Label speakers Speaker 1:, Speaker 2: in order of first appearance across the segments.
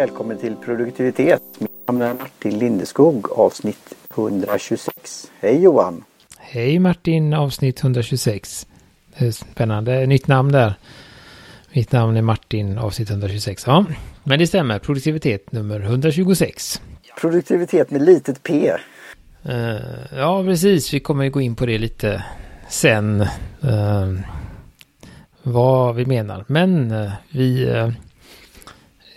Speaker 1: välkommen till produktivitet. Mitt namn är Martin Lindeskog avsnitt 126. Hej Johan!
Speaker 2: Hej Martin, avsnitt 126. Det är spännande, nytt namn där. Mitt namn är Martin, avsnitt 126. Ja, men det stämmer. Produktivitet nummer 126.
Speaker 1: Produktivitet med litet p.
Speaker 2: Uh, ja, precis. Vi kommer gå in på det lite sen. Uh, vad vi menar. Men uh, vi...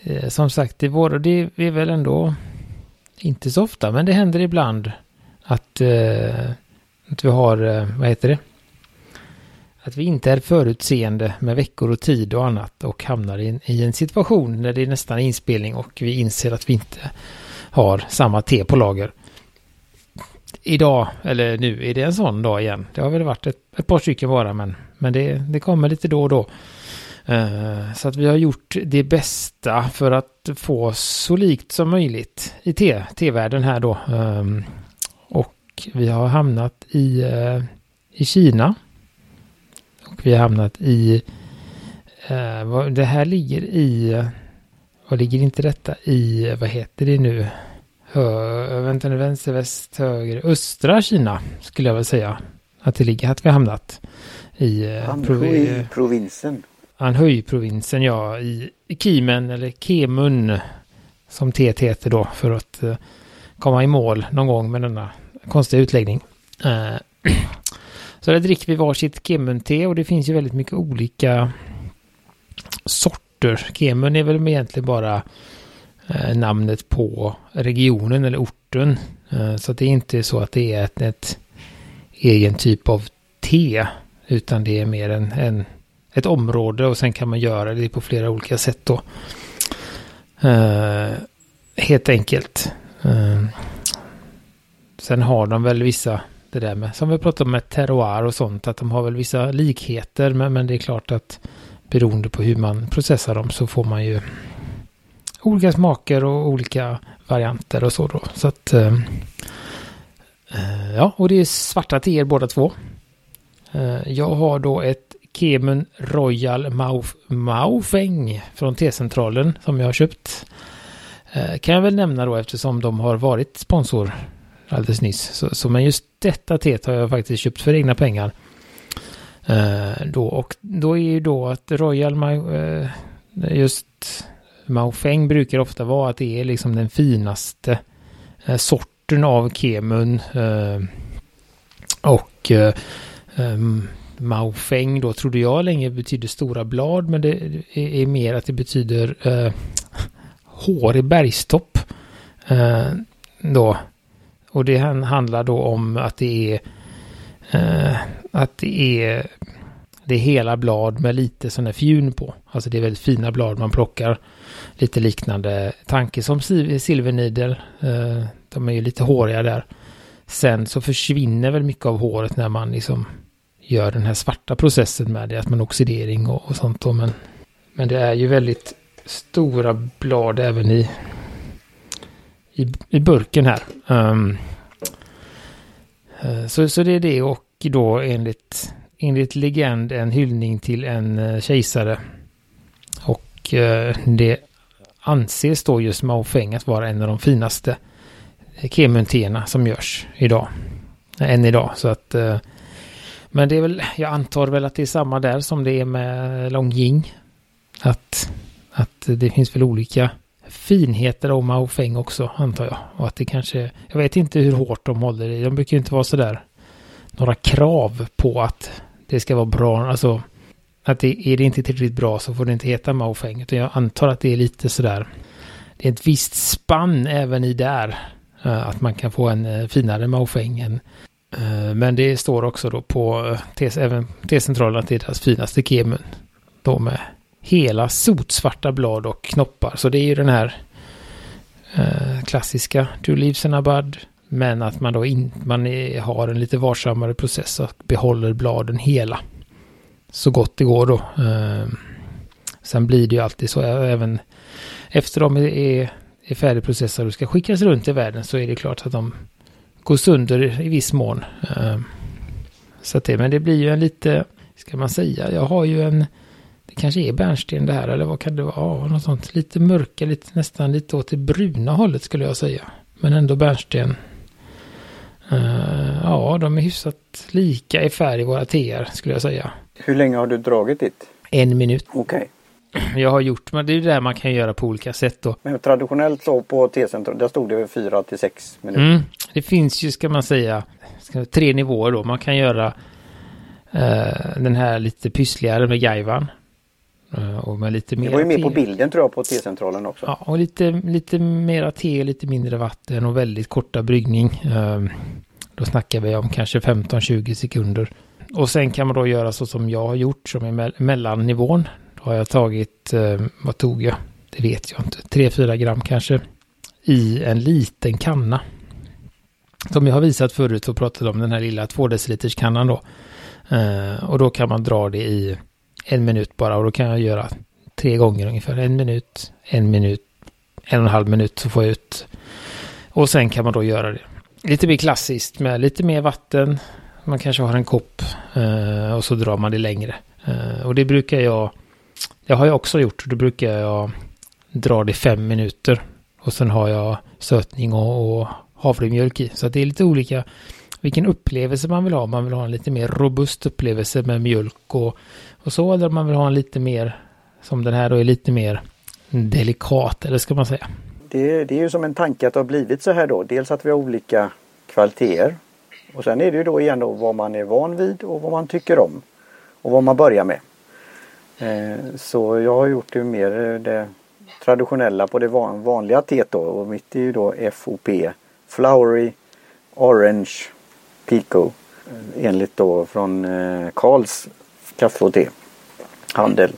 Speaker 2: Eh, som sagt, det, vår, det är väl ändå inte så ofta, men det händer ibland att, eh, att vi har, eh, vad heter det? Att vi inte är förutseende med veckor och tid och annat och hamnar i en, i en situation när det är nästan inspelning och vi inser att vi inte har samma te på lager. Idag, eller nu, är det en sån dag igen. Det har väl varit ett, ett par stycken bara, men, men det, det kommer lite då och då. Uh, så att vi har gjort det bästa för att få så likt som möjligt i te-världen här då. Um, och vi har hamnat i, uh, i Kina och vi har hamnat i... Eh, det här ligger i... Vad ligger inte detta i? Vad heter det nu? Hö, vänta nu, vänster, väst, höger. Östra Kina skulle jag väl säga. Att det ligger, att vi har hamnat. I...
Speaker 1: Eh, Anhui-provinsen.
Speaker 2: Anhui-provinsen, ja. I, Kimen, eller Kemun. Som TT heter då. För att eh, komma i mål någon gång med denna konstiga utläggning. Eh, så där dricker vi varsitt Kemun-te och det finns ju väldigt mycket olika sorter. Kemun är väl egentligen bara eh, namnet på regionen eller orten. Eh, så det är inte så att det är ett, ett egen typ av te. Utan det är mer en, en, ett område och sen kan man göra det på flera olika sätt då. Uh, helt enkelt. Uh, sen har de väl vissa det där med, som vi pratade om med terroir och sånt, att de har väl vissa likheter, men, men det är klart att beroende på hur man processar dem så får man ju olika smaker och olika varianter och så då. Så att, äh, ja, och det är svarta teer båda två. Jag har då ett Kemun Royal Mauf, Maufeng från T-centralen som jag har köpt. Eh, kan jag väl nämna då eftersom de har varit sponsor alldeles nyss. Så, så men just detta teet har jag faktiskt köpt för egna pengar. Eh, då, och då är ju då att Royal uh, just Maofeng brukar ofta vara att det är liksom den finaste eh, sorten av kemun. Eh, och ehm, Maofeng då trodde jag länge betydde stora blad men det är, mer att det betyder eh, hår i bergstopp. Eh, då och det handlar då om att det är eh, att det är det är hela blad med lite sån här fjun på. Alltså det är väldigt fina blad man plockar. Lite liknande tanke som silvernidel. Eh, de är ju lite håriga där. Sen så försvinner väl mycket av håret när man liksom gör den här svarta processen med det. Att man oxidering och, och sånt då. Men, men det är ju väldigt stora blad även i i, i burken här. Um, så, så det är det och då enligt, enligt legend en hyllning till en eh, kejsare. Och uh, det anses då just Mao Feng att vara en av de finaste kemunterna som görs idag. Än idag. Så att uh, men det är väl, jag antar väl att det är samma där som det är med Longjing. Att, att det finns väl olika finheter om Mao Feng också, antar jag. Och att det kanske, jag vet inte hur hårt de håller i. De brukar ju inte vara sådär några krav på att det ska vara bra. Alltså, att det, är det inte tillräckligt bra så får det inte heta Mao Feng. Utan jag antar att det är lite sådär, det är ett visst spann även i där. Eh, att man kan få en eh, finare Mao Feng än Eh, men det står också då på eh, T-centralen att det är deras finaste kemun. Då med hela sotsvarta blad och knoppar. Så det är ju den här eh, klassiska Two Leaves and a Bud. Men att man då in, man är, har en lite varsammare process och behåller bladen hela. Så gott det går då. Eh, sen blir det ju alltid så även efter de är, är färdigprocessade och ska skickas runt i världen så är det klart att de går sönder i viss mån. Eh, så att det, men det blir ju en lite, ska man säga, jag har ju en det kanske är bärnsten det här eller vad kan det vara? Ja, något sånt. Lite mörka, lite, nästan lite åt det bruna hållet skulle jag säga. Men ändå bärnsten. Uh, ja, de är hyfsat lika i färg våra teer skulle jag säga.
Speaker 1: Hur länge har du dragit ditt?
Speaker 2: En minut.
Speaker 1: Okej. Okay.
Speaker 2: Jag har gjort, men det är ju det man kan göra på olika sätt då.
Speaker 1: Men traditionellt så på T-centrum, där stod det fyra till sex minuter.
Speaker 2: Mm. Det finns ju, ska man säga, tre nivåer då. Man kan göra uh, den här lite pyssligare med gaivan. Uh, och med lite mer
Speaker 1: Det var ju med på bilden tror jag på T-centralen också.
Speaker 2: Ja, och lite, lite mera te, lite mindre vatten och väldigt korta bryggning. Uh, då snackar vi om kanske 15-20 sekunder. Och sen kan man då göra så som jag har gjort, som är me mellannivån. Då har jag tagit, eh, vad tog jag? Det vet jag inte. 3-4 gram kanske. I en liten kanna. Som jag har visat förut och pratat om den här lilla 2 deciliters kannan då. Eh, och då kan man dra det i en minut bara och då kan jag göra tre gånger ungefär. En minut, en minut, en och en halv minut så får jag ut. Och sen kan man då göra det lite mer klassiskt med lite mer vatten. Man kanske har en kopp eh, och så drar man det längre. Eh, och det brukar jag, det har jag också gjort. Då brukar jag dra det i fem minuter. Och sen har jag sötning och, och havremjölk i. Så det är lite olika vilken upplevelse man vill ha. Man vill ha en lite mer robust upplevelse med mjölk och, och så. Eller man vill ha en lite mer, som den här då är lite mer delikat, eller ska man säga
Speaker 1: det, det är ju som en tanke att det har blivit så här då. Dels att vi har olika kvaliteter. Och sen är det ju då igen då vad man är van vid och vad man tycker om. Och vad man börjar med. Eh, så jag har gjort det mer eh, det traditionella på det vanliga teet då. Och mitt är ju då FOP. Flowery Orange Pico. Eh, enligt då från Karls kaffe och te. Handel.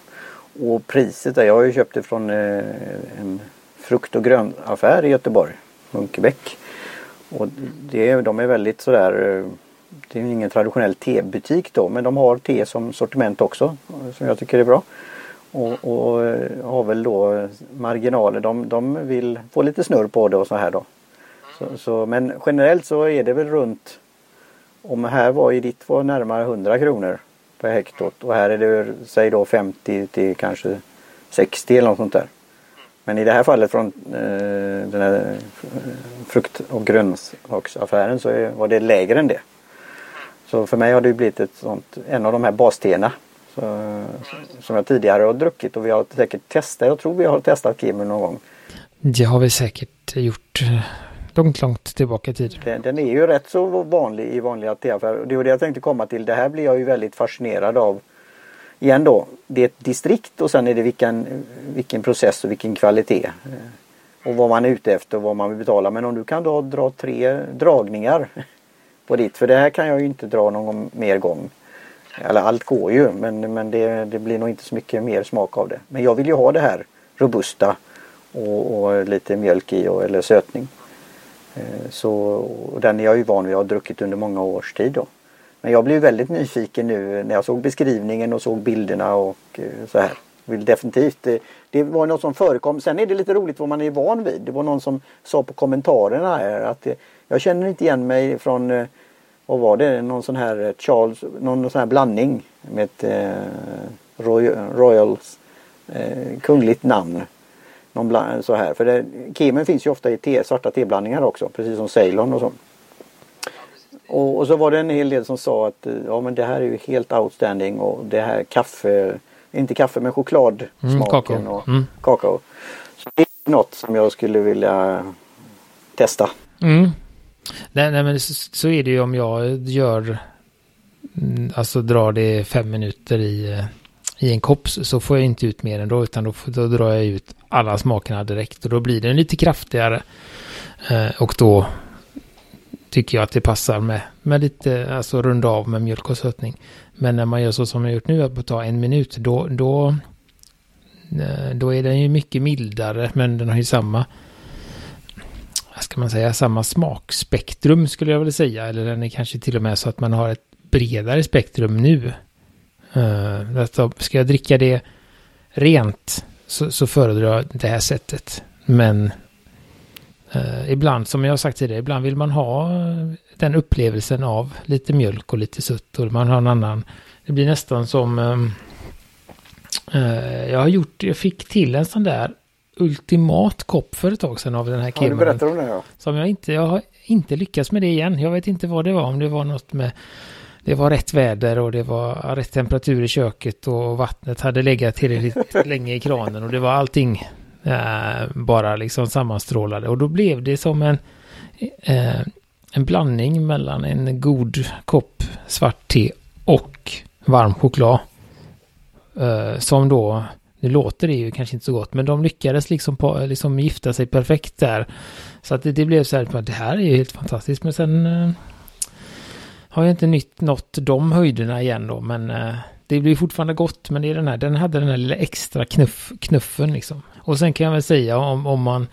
Speaker 1: Och priset där, jag har ju köpt det från en frukt och grönaffär i Göteborg, Munkebäck. Och det, de är väldigt sådär, det är ingen traditionell tebutik då men de har te som sortiment också som jag tycker är bra. Och, och eh, har väl då marginaler, de, de vill få lite snurr på det och så här då. Så, så, men generellt så är det väl runt, om här var i ditt var närmare 100 kronor per hektot och här är det säg då 50 till kanske 60 eller något sånt där. Men i det här fallet från eh, den här frukt och grönsaksaffären så är, var det lägre än det. Så för mig har det blivit ett sånt, en av de här basteerna som jag tidigare har druckit och vi har säkert testat. Jag tror vi har testat Kimu någon gång.
Speaker 2: Det har vi säkert gjort eh, långt, långt tillbaka i tiden.
Speaker 1: Den, den, är ju rätt så vanlig i vanliga teaffärer. Det var det jag tänkte komma till. Det här blir jag ju väldigt fascinerad av igen då, det är ett distrikt och sen är det vilken, vilken process och vilken kvalitet. Eh, och vad man är ute efter och vad man vill betala. Men om du kan då dra tre dragningar på ditt, för det här kan jag ju inte dra någon mer gång. Eller allt går ju men, men det, det blir nog inte så mycket mer smak av det. Men jag vill ju ha det här robusta och, och lite mjölk i och, eller sötning. Eh, så, och den är jag ju van vid att ha druckit under många års tid då. Men jag blev väldigt nyfiken nu när jag såg beskrivningen och såg bilderna och eh, så här. Vill definitivt. Det, det var något som förekom. Sen är det lite roligt vad man är van vid. Det var någon som sa på kommentarerna här att eh, jag känner inte igen mig från eh, vad var det? Någon sån här eh, Charles, någon sån här blandning med ett eh, Royals eh, kungligt namn. Någon bland, så här. För det, kemen finns ju ofta i te, svarta teblandningar också, precis som Ceylon och så. Och, och, så var det en hel del som sa att ja men det här är ju helt outstanding och det här kaffe, inte kaffe men chokladsmaken mm, och mm. kakao. Så det är något som jag skulle vilja testa.
Speaker 2: Mm. Nej, nej men så, är det ju om jag gör, mm, alltså drar det fem minuter i, i en kopp så får jag inte ut mer än då utan då, då drar jag ut alla smakerna direkt och då blir den lite kraftigare. Eh, och då tycker jag att det passar med, med lite, alltså runda av med mjölk och sötning. Men när man gör så som jag gjort nu, att ta en minut, då, då, eh, då är den ju mycket mildare, men den har ju samma, vad ska man säga, samma smakspektrum skulle jag vilja säga. Eller den är kanske till och med så att man har ett bredare spektrum nu. Uh, ska jag dricka det rent så, så föredrar jag det här sättet. Men Eh, ibland, som jag har sagt tidigare, ibland vill man ha den upplevelsen av lite mjölk och lite sött och man har en annan. Det blir nästan som, eh, Eh, jag har gjort, jag fick till en sån där ultimat kopp för ett tag sedan av den här
Speaker 1: Ja, du berättar om det ja.
Speaker 2: Som jag inte, jag har inte lyckats med det igen. Jag vet inte vad det var, om det var något med det var rätt väder och det var rätt temperatur i köket och vattnet hade legat tillräckligt länge i kranen och det var allting eh, bara liksom sammanstrålade och då blev det som en eh, en blandning mellan en god kopp svart te och varm choklad. Eh, som då, nu låter det ju kanske inte så gott, men de lyckades liksom, på, liksom gifta sig perfekt där. Så att det, det blev så här, det här är ju helt fantastiskt, men sen eh, har jag inte nytt, nått de höjderna igen då, men eh, det blir fortfarande gott, men det är den här, den hade den här lilla extra knuff, knuffen liksom. Och sen kan jag väl säga om, om man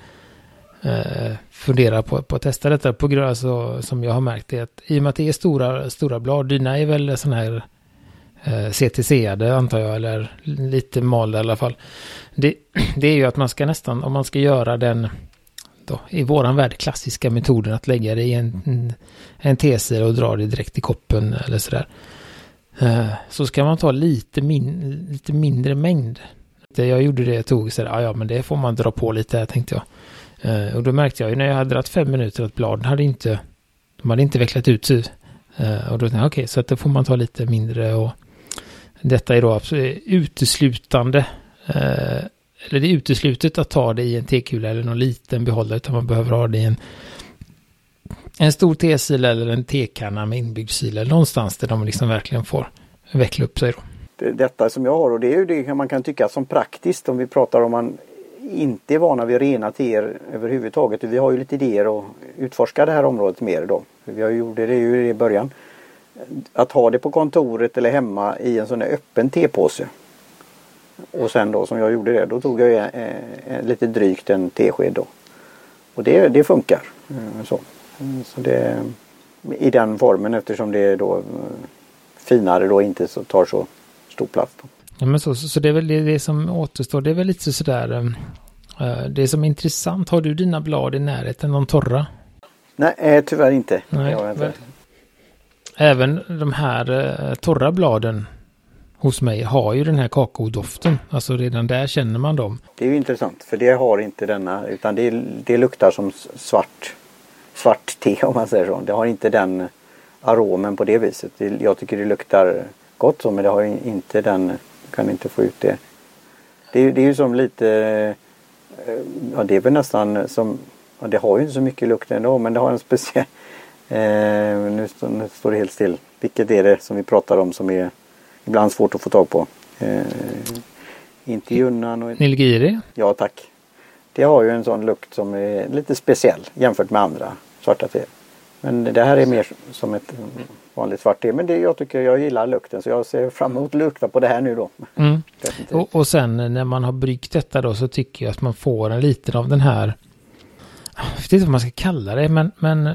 Speaker 2: eh, funderar på, på att testa detta på grund alltså, som jag har märkt det att i och med att det är stora, stora blad, dina är väl sådana här eh, CTC-ade antar jag, eller lite malda i alla fall. Det, det är ju att man ska nästan, om man ska göra den då, i våran värld klassiska metoden att lägga det i en, en tesir och dra det direkt i koppen eller sådär. Eh, så ska man ta lite, min, lite mindre mängd. Eh, jag gjorde det, jag tog sådär, ah, ja men det får man dra på lite här tänkte jag. Eh, och då märkte jag ju när jag hade dragit fem minuter att bladen hade inte, de hade inte vecklat ut sig. Eh, och då tänkte jag, okej, okay, så att då får man ta lite mindre och detta är då absolut eh, uteslutande, eh, eller det är uteslutet att ta det i en tekula eller någon liten behållare, utan man behöver ha det i en, en stor tesil eller en tekanna med inbyggd sil eller någonstans där de liksom verkligen får veckla upp sig då
Speaker 1: detta som jag har och det är ju det man kan tycka som praktiskt om vi pratar om man inte är vana vid rena teer överhuvudtaget. Vi har ju lite idéer att utforska det här området mer då. Vi har gjort det ju i början. Att ha det på kontoret eller hemma i en sån här öppen tepåse. Och sen då som jag gjorde det, då tog jag eh, eh, lite drygt en tesked då. Och det, det funkar. Mm, så. Mm, så det, I den formen eftersom det är då eh, finare då inte så tar så stor plats. Då.
Speaker 2: Ja, men så, så, så det är väl det, det, som återstår. Det är väl lite sådär. Uh, det som är intressant. Har du dina blad i närheten, de torra?
Speaker 1: Nej, eh, tyvärr inte.
Speaker 2: Nej, inte. Även de här uh, torra bladen hos mig har ju den här kakaodoften. Alltså redan där känner man dem.
Speaker 1: Det är ju intressant för det har inte denna utan det, det luktar som svart, svart te om man säger så. Det har inte den aromen på det viset. Det, jag tycker det luktar gott så men det har inte den kan inte få ut det. Det, är, det är ju som lite, eh, ja det är väl nästan som, ja, det har ju inte så mycket lukt ändå men det har en speciell, eh, nu, nu, står det helt still. Vilket är det som vi pratar om som är ibland svårt att få tag på? Eh, inte Junnan och...
Speaker 2: Nilgiri?
Speaker 1: Ja tack. Det har ju en sån lukt som är lite speciell jämfört med andra svarta te. Men det här är mer som ett vanligt svart te. Men det, jag tycker jag gillar lukten så jag ser fram emot att lukta på det här nu då.
Speaker 2: Mm. Och, och, sen när man har bryggt detta då så tycker jag att man får en liten av den här. Jag vet inte vad man ska kalla det men, men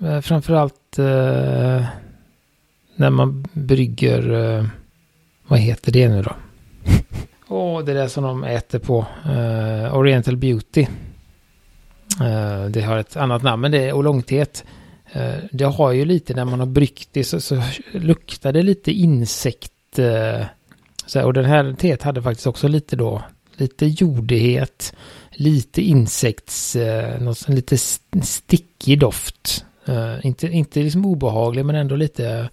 Speaker 2: eh, framförallt eh, när man brygger. Eh, vad heter det nu då? Åh, oh, det där som de äter på. Eh, Oriental Beauty. Eh, det har ett annat namn men det är olongteet. Eh, det har ju lite när man har bryggt det så, så luktar det lite insekt. Eh, så och den här teet hade faktiskt också lite då, lite jordighet, lite insekts, eh, något, lite stickig doft. Inte, inte liksom obehaglig men ändå lite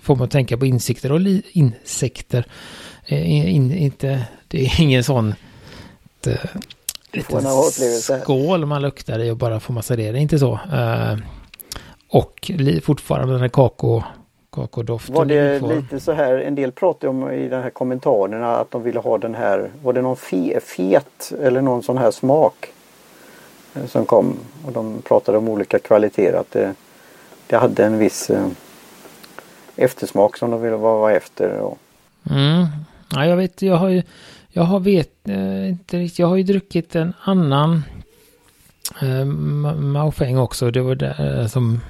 Speaker 2: får man tänka på insekter och li, insekter. In, inte, det är ingen sån liten skål man luktar i och bara får massa det. Det är inte så. Och fortfarande den här kakao, kakaodoften.
Speaker 1: Var det lite så här, en del pratade om i de här kommentarerna att de ville ha den här, var det någon fe, fet eller någon sån här smak eh, som kom och de pratade om olika kvaliteter. Att det, det hade en viss eh, eftersmak som de ville vara efter. Och...
Speaker 2: Mm. Ja, jag vet, jag har ju, jag har vet eh, inte riktigt, jag har ju druckit en annan eh, Maofeng också. Det var där eh, som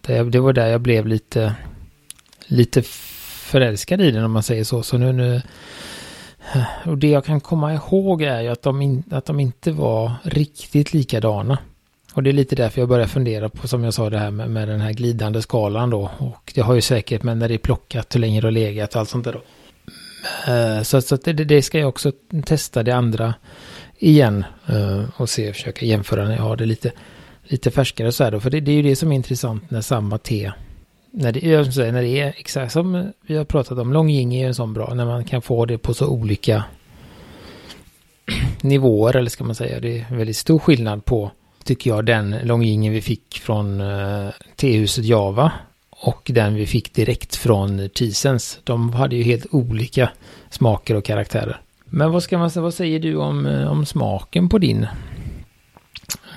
Speaker 2: det, eh, det var där jag blev lite, lite förälskad i den om man säger så. Så nu, nu eh, och det jag kan komma ihåg är ju att de, in, att de inte var riktigt likadana. Och det är lite därför jag börjar fundera på, som jag sa, det här med, med den här glidande skalan då. Och det har ju säkert med när det är plockat, hur länge det har legat och allt sånt där då. Eh, så så det, det, ska jag också testa det andra igen och se, försöka jämföra när jag har det lite, lite färskare så här då. För det, det är ju det som är intressant när samma te, när det, jag säga, när det är exakt som vi har pratat om, Longjing är ju en sån bra, när man kan få det på så olika nivåer, eller ska man säga. Det är väldigt stor skillnad på, tycker jag, den Longjingen vi fick från uh, tehuset Java och den vi fick direkt från Tisens. De hade ju helt olika smaker och karaktärer. Men vad ska man säga, vad säger du om, eh, om smaken på din?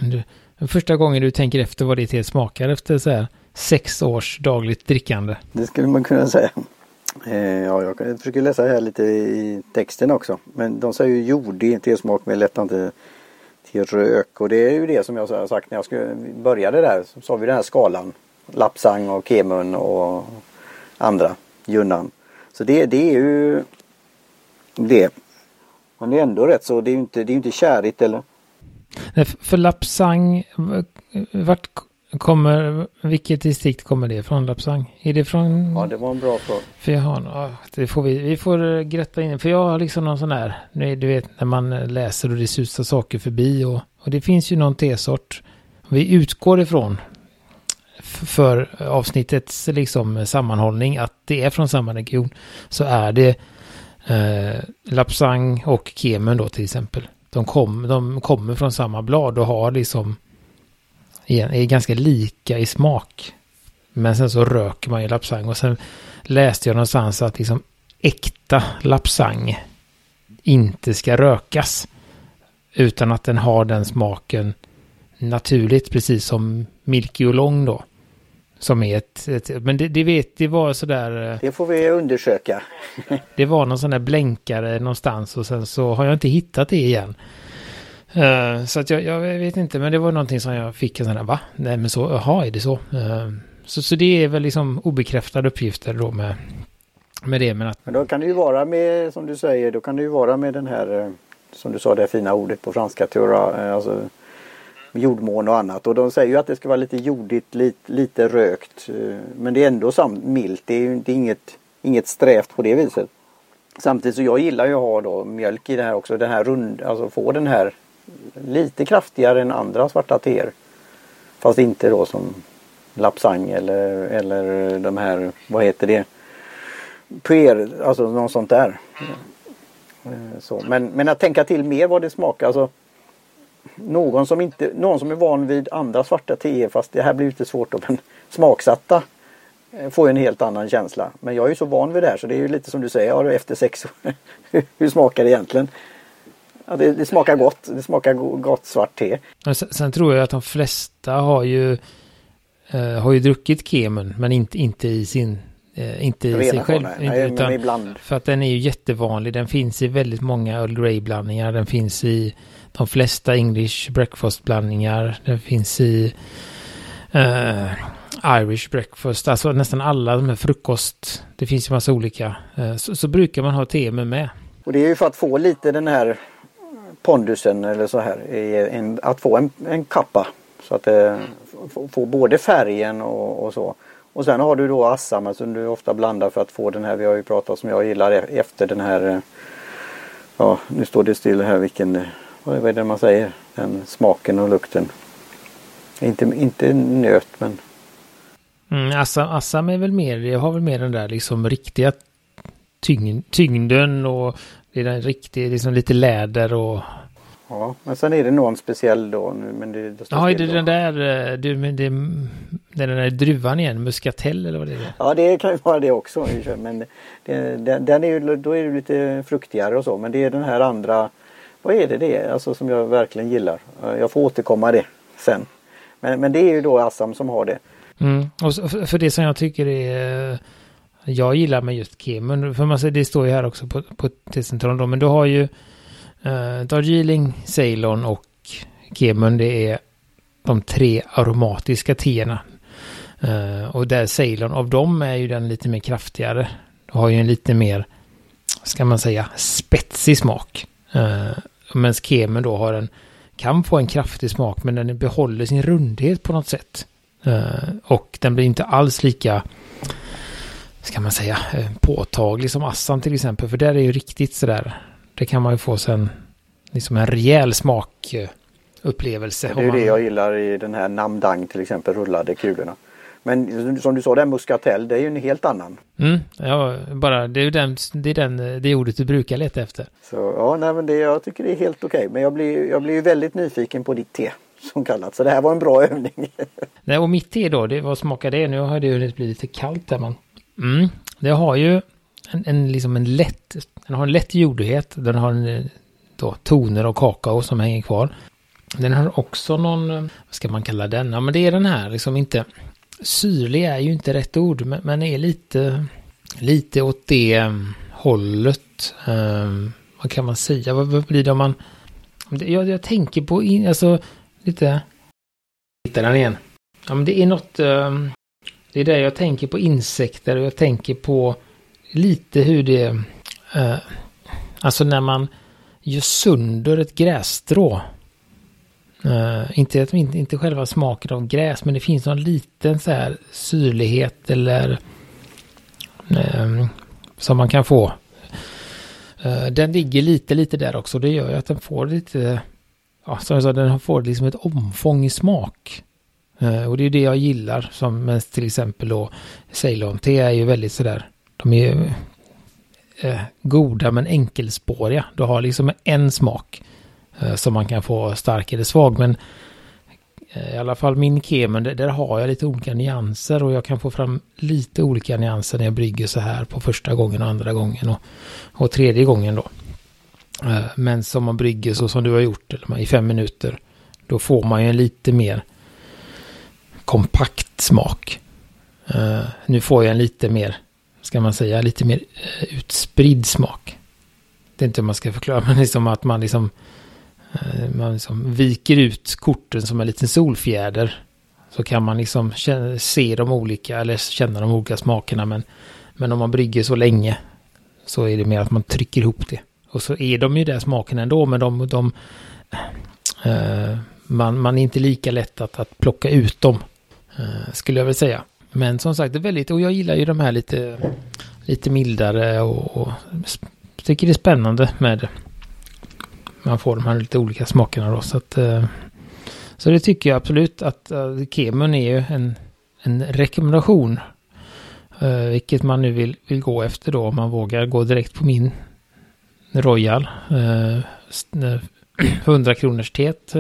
Speaker 2: Du, första gången du tänker efter vad ditt helt smakar efter så här sex års dagligt drickande.
Speaker 1: Det skulle man kunna säga. Eh, ja, jag försöker läsa här lite i texten också. Men de säger ju jordig tesmak med lättande till rök. Och det är ju det som jag har sagt när jag skulle, började där. Så sa vi den här skalan. Lapsang och Kemun och andra. Junnan. Så det, det är ju det. Men det är ändå rätt så det är ju inte, det är inte kärigt eller?
Speaker 2: Nej, för Lapsang, vart kommer, vilket distrikt kommer det från Lapsang? Är det från?
Speaker 1: Ja, det var en bra fråga.
Speaker 2: För jag har, det får vi, vi får grätta in, för jag har liksom någon sån här, du vet när man läser och det susar saker förbi och, och det finns ju någon tesort vi utgår ifrån för avsnittets liksom sammanhållning att det är från samma region så är det eh, Lapsang och Kemen då till exempel. De, kom, de kommer från samma blad och har liksom är ganska lika i smak. Men sen så röker man ju Lapsang och sen läste jag någonstans att liksom äkta Lapsang inte ska rökas. Utan att den har den smaken naturligt, precis som Milky och long då. Som är ett, ett men det, det, vet, det var sådär.
Speaker 1: Eh, det får vi undersöka.
Speaker 2: det var någon sån där blänkare någonstans och sen så har jag inte hittat det igen. Uh, så att jag, jag, vet inte, men det var någonting som jag fick en sån här, va? Nej men så, jaha, är det så? Uh, så? Så det är väl liksom obekräftade uppgifter då med, med det. Men, att...
Speaker 1: men då kan det ju vara med, som du säger, då kan det ju vara med den här, som du sa det fina ordet på franska, teora, alltså jordmån och annat. Och de säger ju att det ska vara lite jordigt, lite, lite rökt. Eh, men det är ändå samt milt. Det är ju är inget, inget strävt på det viset. Samtidigt så jag gillar ju att ha då mjölk i det här också. Den här rund, alltså få den här lite kraftigare än andra svarta teer. Fast inte då som Lapsang eller, eller de här, vad heter det? Puer, alltså något sånt där. Eh, så. Men, men att tänka till mer vad det smakar. Alltså, någon som, inte, någon som är van vid andra svarta teer fast det här blir lite svårt då, men smaksatta eh, får en helt annan känsla. Men jag är ju så van vid det här så det är ju lite som du säger, ja, efter sex. Hur smakar det egentligen? Ja, det, det, smakar gott. Det smakar gott svart te.
Speaker 2: Sen, sen tror jag att de flesta har ju eh, har ju druckit kemen men inte, inte i sin eh, inte i sig själv.
Speaker 1: Nej, utan, ibland.
Speaker 2: För att den är ju jättevanlig. Den finns i väldigt många Earl Grey blandningar. Den finns i de flesta English breakfast-blandningar. Den finns i uh, Irish breakfast, alltså nästan alla de här frukost. Det finns ju massa olika. Uh, så, så, brukar man ha te med med.
Speaker 1: Och det är ju för att få lite den här pondusen eller så här. En, att få en, en kappa. Så att eh, det får både färgen och, och, så. Och sen har du då Assam som du ofta blandar för att få den här, vi har ju pratat som jag gillar e-, efter den här Ja, nu står det still här vilken vad är det man säger? Den smaken och lukten. Inte, inte nöt men.
Speaker 2: Mm, Assam, Assam är väl mer, jag har väl mer den där liksom riktiga tyngd, tyngden och det är den riktiga, liksom lite läder och
Speaker 1: Ja, men sen är det någon speciell då. Nu, men det,
Speaker 2: det ja, är det den där, eh, du, men det, den där druvan igen, muskatell eller vad det är?
Speaker 1: Ja, det kan ju vara det också. Men det, den, den är ju, då är det lite fruktigare och så. Men det är den här andra vad är det det är alltså, som jag verkligen gillar? Jag får återkomma det sen. Men, men det är ju då Assam som har det.
Speaker 2: Mm. Och för det som jag tycker är jag gillar med just Kemun, för man säger, det står ju här också på, på testcentralen då, men du har ju eh, Darjeeling, Ceylon och Kemun, det är de tre aromatiska teerna. Eh, och där Ceylon, av dem är ju den lite mer kraftigare. Du har ju en lite mer, ska man säga, spetsig smak. Eh, Medan kemen då har en, kan få en kraftig smak men den behåller sin rundhet på något sätt. Uh, och den blir inte alls lika ska man säga, eh, påtaglig som Assam till exempel. För där är ju riktigt sådär, det kan man ju få sen liksom en rejäl smakupplevelse.
Speaker 1: Det är ju det jag gillar i den här Namdang till exempel, rullade kulorna. Men som du sa, den Muscatel, det är ju en helt annan.
Speaker 2: Mm, ja, bara det är den, det är den, det ordet du brukar leta efter.
Speaker 1: Så ja, nej men det, jag tycker det är helt okej. Men jag blir, jag blir ju väldigt nyfiken på ditt te som kallat. Så det här var en bra övning.
Speaker 2: nej, och mitt te då, det, vad smakar det? Nu har det ju blivit lite kallt där men. Mm, det har ju en, en, liksom en lätt, den har en lätt jordighet. Den har en, då, toner och kakao som hänger kvar. Den har också någon, vad ska man kalla den? Ja men det är den här liksom inte syrlig är ju inte rätt ord, men, men är lite, lite åt det um, hållet. Um, vad kan man säga? Vad, vad blir det om man... Jag, jag tänker på, in, alltså lite... Hittar den igen. Ja, men det är något... Um, det är där jag tänker på insekter och jag tänker på lite hur det... Uh, alltså när man gör sönder ett grässtrå. Uh, inte, inte, inte själva smaken av gräs, men det finns någon liten så här syrlighet eller um, som man kan få. Uh, den ligger lite, lite där också. Det gör ju att den får lite, ja, som jag sa, den får liksom ett omfång i smak. och det är det jag gillar, som med till exempel då Ceylon-te är ju väldigt sådär, de är ju goda men enkelspåriga. Du har liksom en smak. Eh, som man kan få stark eller svag. Men eh, i alla fall min kemen, där har jag lite olika nyanser och jag kan få fram lite olika nyanser när jag brygger så här på första gången och andra gången och, och tredje gången då. Eh, men som man brygger så som du har gjort i fem minuter, då får man ju en lite mer kompakt smak. Nu får jag en lite mer, ska man säga, lite mer utspridd smak. Det är inte hur man ska förklara, men liksom att man liksom Eh, man liksom viker ut korten som en liten solfjäder. Så kan man liksom se de olika eller känna de olika smakerna. Men, men om man brygger så länge så är det mer att man trycker ihop det. Och så är de ju där smakerna ändå, men de, de uh, man, man är inte lika lätt att, att plocka ut dem, uh, skulle jag väl säga. Men som sagt, det är väldigt, och jag gillar ju de här lite, lite mildare och, och tycker det är spännande med man får de här lite olika smakerna då. Så, att, eh, så det tycker jag absolut att uh, Kemun är ju en, en rekommendation. Eh, vilket man nu vill, vill gå efter då om man vågar gå direkt på min Royal. 100 kronors tet.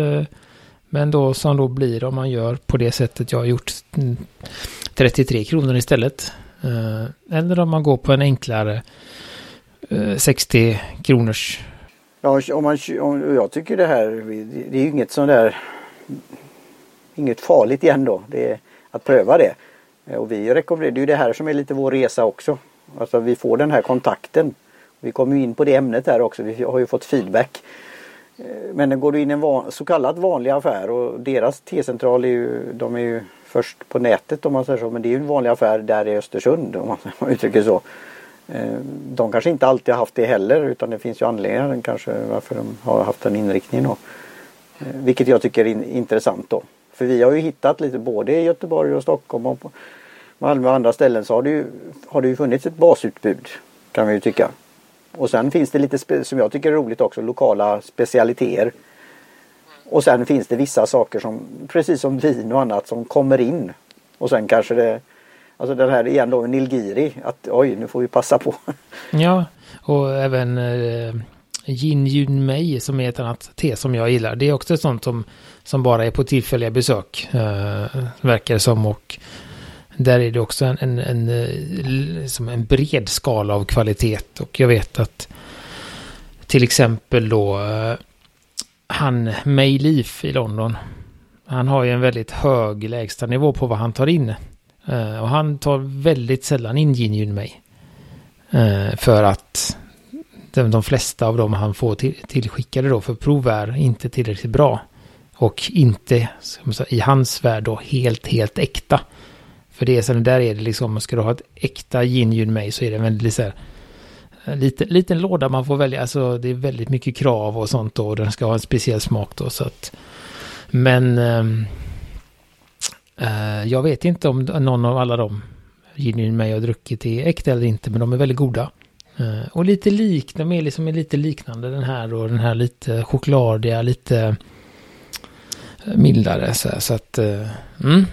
Speaker 2: Men då som då blir om man gör på det sättet jag har gjort mm, 33 kronor istället. Eller om man går på en enklare 60 kronors
Speaker 1: Ja, om man, om, jag tycker det här, det är ju inget sånt där, inget farligt igen då. Det är att pröva det. Eh, och vi rekommenderar, det är ju det här som är lite vår resa också. Alltså vi får den här kontakten. Vi kommer ju in på det ämnet här också, vi har ju fått feedback. Eh, men går du in i en van, så kallad vanlig affär och deras T-central är ju, de är ju först på nätet om man säger så, men det är ju en vanlig affär där i Östersund om man uttrycker så. Eh, de kanske inte alltid har haft det heller utan det finns ju anledningar kanske varför de har haft den inriktningen. Då. Eh, vilket jag tycker är intressant då. För vi har ju hittat lite både i Göteborg och Stockholm och på Malmö och andra ställen så har det ju, har det ju funnits ett basutbud kan vi ju tycka. Och sen finns det lite som jag tycker är roligt också lokala specialiteter. Och sen finns det vissa saker som precis som vin och annat som kommer in. Och sen kanske det Alltså den här igen då Nilgiri, att oj nu får vi passa på.
Speaker 2: Ja, och även eh, Jin Yun Mei som är ett annat te som jag gillar. Det är också ett sånt som, som bara är på tillfälliga besök, eh, verkar det som. Och där är det också en, en, en, liksom en bred skala av kvalitet. Och jag vet att till exempel då eh, han May Leaf i London. Han har ju en väldigt hög lägstanivå på vad han tar in. Uh, och han tar väldigt sällan in Gin mig. Uh, för att de, de, flesta av dem han får till, tillskickade då för prov är inte tillräckligt bra. Och inte, säga, i hans värld då, helt, helt äkta. För det är sen där är det liksom, ska du ha ett äkta gin mig så är det väldigt så här, eh, liten låda man får välja. Alltså det är väldigt mycket krav och sånt då. Och den ska ha en speciell smak då. Så att, men um, jag vet inte om någon av alla dem gin mig har druckit är äkta eller inte, men de är väldigt goda. Eh, och lite lik, de är liksom lite liknande den här och den här lite chokladiga, lite mildare så, så att, mm.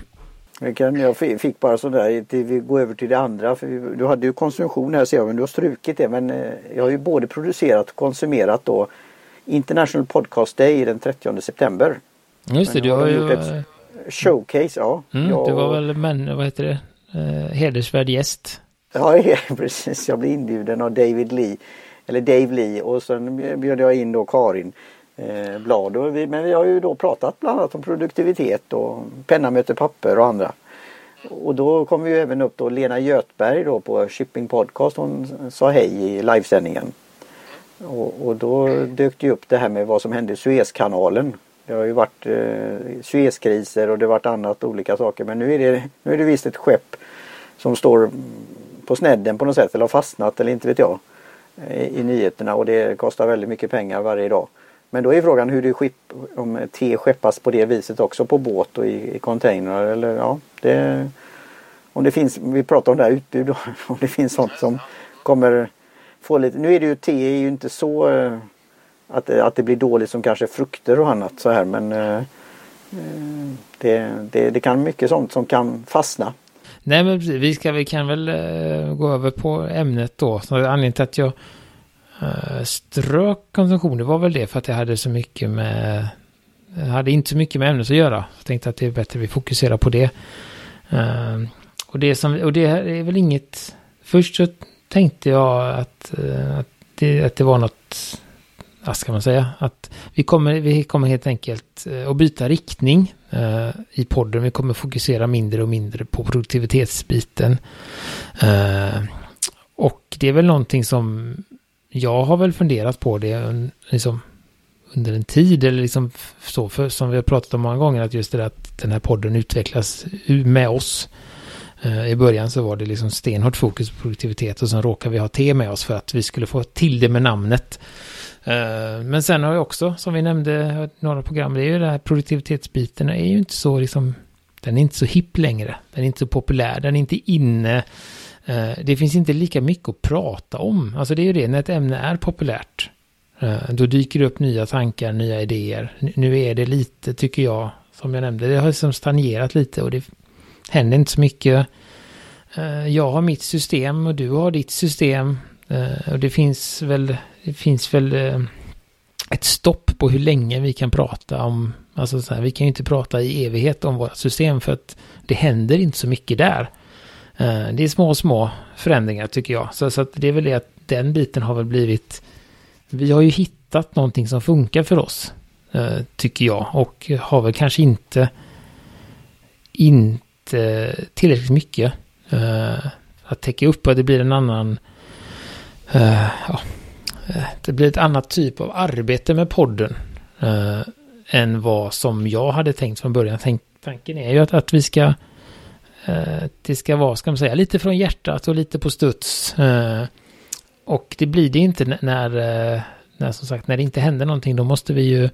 Speaker 1: Jag fick bara sådär, vi går över till det andra. För du hade ju konsumtion här ser jag, men du har strukit det. Men jag har ju både producerat och konsumerat då International Podcast Day den 30 september.
Speaker 2: Just det, du har ju...
Speaker 1: Showcase, ja.
Speaker 2: Mm, jag... Du var väl, men, vad heter det, eh, hedersvärd gäst.
Speaker 1: Ja, precis. Jag blev inbjuden av David Lee. Eller Dave Lee och sen bjöd jag in då Karin eh, Blad. Och vi, men vi har ju då pratat bland annat om produktivitet och penna möter papper och andra. Och då kom vi ju även upp då Lena Götberg då på Shipping Podcast. Hon sa hej i livesändningen. Och, och då dök det upp det här med vad som hände i Suezkanalen. Det har ju varit eh, Suezkriser och det har varit annat olika saker men nu är det, nu är det visst ett skepp som står på snedden på något sätt eller har fastnat eller inte vet jag i, i nyheterna och det kostar väldigt mycket pengar varje dag. Men då är frågan hur det skip, om te skeppas på det viset också på båt och i, i containrar eller ja det om det finns, vi pratar om det här utbud om det finns sånt som kommer få lite, nu är det ju te är ju inte så eh, att, eh, att det blir dåligt som kanske frukter och annat så här men eh, eh det, det, det kan mycket sånt som kan fastna.
Speaker 2: Nej men vi, ska, vi kan väl eh, gå över på ämnet då. Så anledningen till att jag strök konsumtion det var väl det för att jag hade så mycket med jag hade inte så mycket med ämnet att göra. Jag tänkte att det är bättre att vi fokuserar på det. Uh, och, det som, och det är väl inget... Först så tänkte jag att, att, det, att det var något vad ska man säga, att vi kommer, vi kommer helt enkelt eh, att byta riktning eh, i podden. Vi kommer fokusera mindre och mindre på produktivitetsbiten. Eh, och det är väl någonting som jag har väl funderat på det liksom, under en tid eller liksom så, för, som vi har pratat om många gånger, att just det där att den här podden utvecklas med oss. Eh, I början så var det liksom stenhårt fokus på produktivitet och sen råkade vi ha T med oss för att vi skulle få till det med namnet. Eh, men sen har jag också, som vi nämnde några program, det är ju den här produktivitetsbiten är ju inte så liksom, den är inte så hipp längre. Den är inte så populär, den är inte inne. Eh, det finns inte lika mycket att prata om. Alltså det är ju det, när ett ämne är populärt, eh, då dyker det upp nya tankar, nya idéer. Nu är det lite, tycker jag, som jag nämnde, det har liksom stagnerat lite och det händer inte så mycket. Jag har mitt system och du har ditt system. Eh, och det finns väl det finns väl eh, ett stopp på hur länge vi kan prata om, alltså så här, vi kan ju inte prata i evighet om vårt system för att det händer inte så mycket där. Eh, det är små, små förändringar tycker jag. Så, så att det är väl det att den biten har väl blivit, vi har ju hittat någonting som funkar för oss, eh, tycker jag, och har väl kanske inte, inte tillräckligt mycket eh, att täcka upp och det blir en annan, Eh, ja, eh, det blir ett annat typ av arbete med podden uh, än vad som jag hade tänkt från början. Tänk, tanken är ju att, att vi ska uh, det ska vara, ska man säga, lite från hjärtat och lite på studs. Och det blir det inte när, när, som sagt, när det inte händer någonting. Då måste vi ju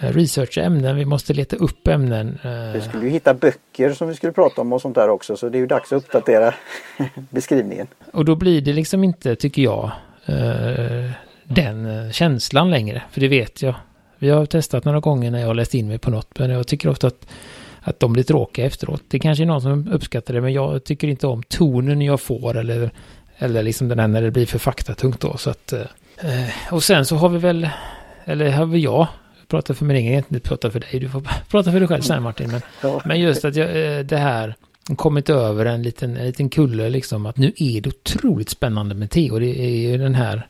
Speaker 2: eh, researcha ämnen, vi måste leta upp ämnen.
Speaker 1: Vi skulle ju hitta böcker som vi skulle prata om och sånt där också så det är ju dags att uppdatera beskrivningen.
Speaker 2: Och då blir det liksom inte, tycker jag, Eh, den eh, känslan längre. För det vet jag. Vi har testat några gånger när jag har läst in mig på något. Men jag tycker ofta att, att de blir tråkiga efteråt. Det kanske är någon som uppskattar det. Men jag tycker inte om tonen jag får. Eller, eller liksom den här när det blir för faktatungt då. Så att, eh, och sen så har vi väl, eller har vi jag, pratar för min egen, inte pratar för dig. Du får prata för dig själv sen Martin. Men, ja. men just att jag, det här kommit över en liten, en liten kulle liksom att nu är det otroligt spännande med te och det är ju den här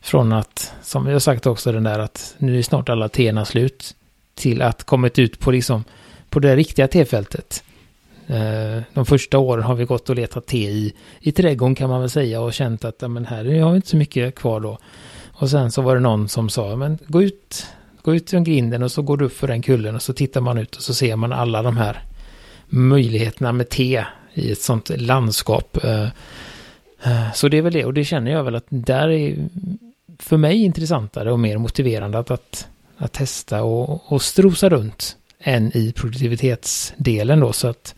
Speaker 2: från att, som jag sagt också, den där att nu är snart alla teerna slut till att kommit ut på liksom på det riktiga tefältet. Eh, de första åren har vi gått och letat te i, i trädgården kan man väl säga och känt att men här har vi inte så mycket kvar då. Och sen så var det någon som sa, men gå ut, gå ut från grinden och så går du upp för den kullen och så tittar man ut och så ser man alla de här möjligheterna med te i ett sånt landskap. Eh, eh, så det är väl det, och det känner jag väl att där är för mig intressantare och mer motiverande att, att, att testa och, och strosa runt än i produktivitetsdelen då. Så att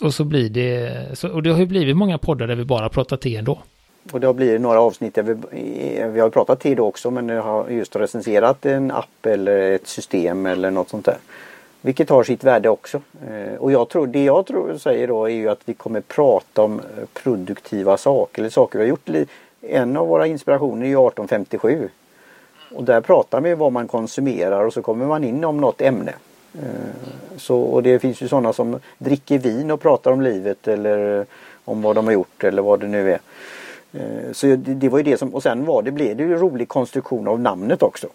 Speaker 2: och så blir det, och det har ju blivit många poddar där vi bara pratar te ändå.
Speaker 1: Och det har blivit några avsnitt där vi, eh, vi har pratat tid då också men jag har just recenserat en app eller ett system eller något sånt där. Vilket har sitt värde också. Eh, och jag tror, det jag tror säger då är ju att vi kommer prata om eh, produktiva saker eller saker vi har gjort. En av våra inspirationer är ju 1857. Och där pratar vi vad man konsumerar och så kommer man in om något ämne. Så, och det finns ju sådana som dricker vin och pratar om livet eller om vad de har gjort eller vad det nu är. Eh, så det, det var ju det som, och sen var det, blev det ju en rolig konstruktion av namnet också.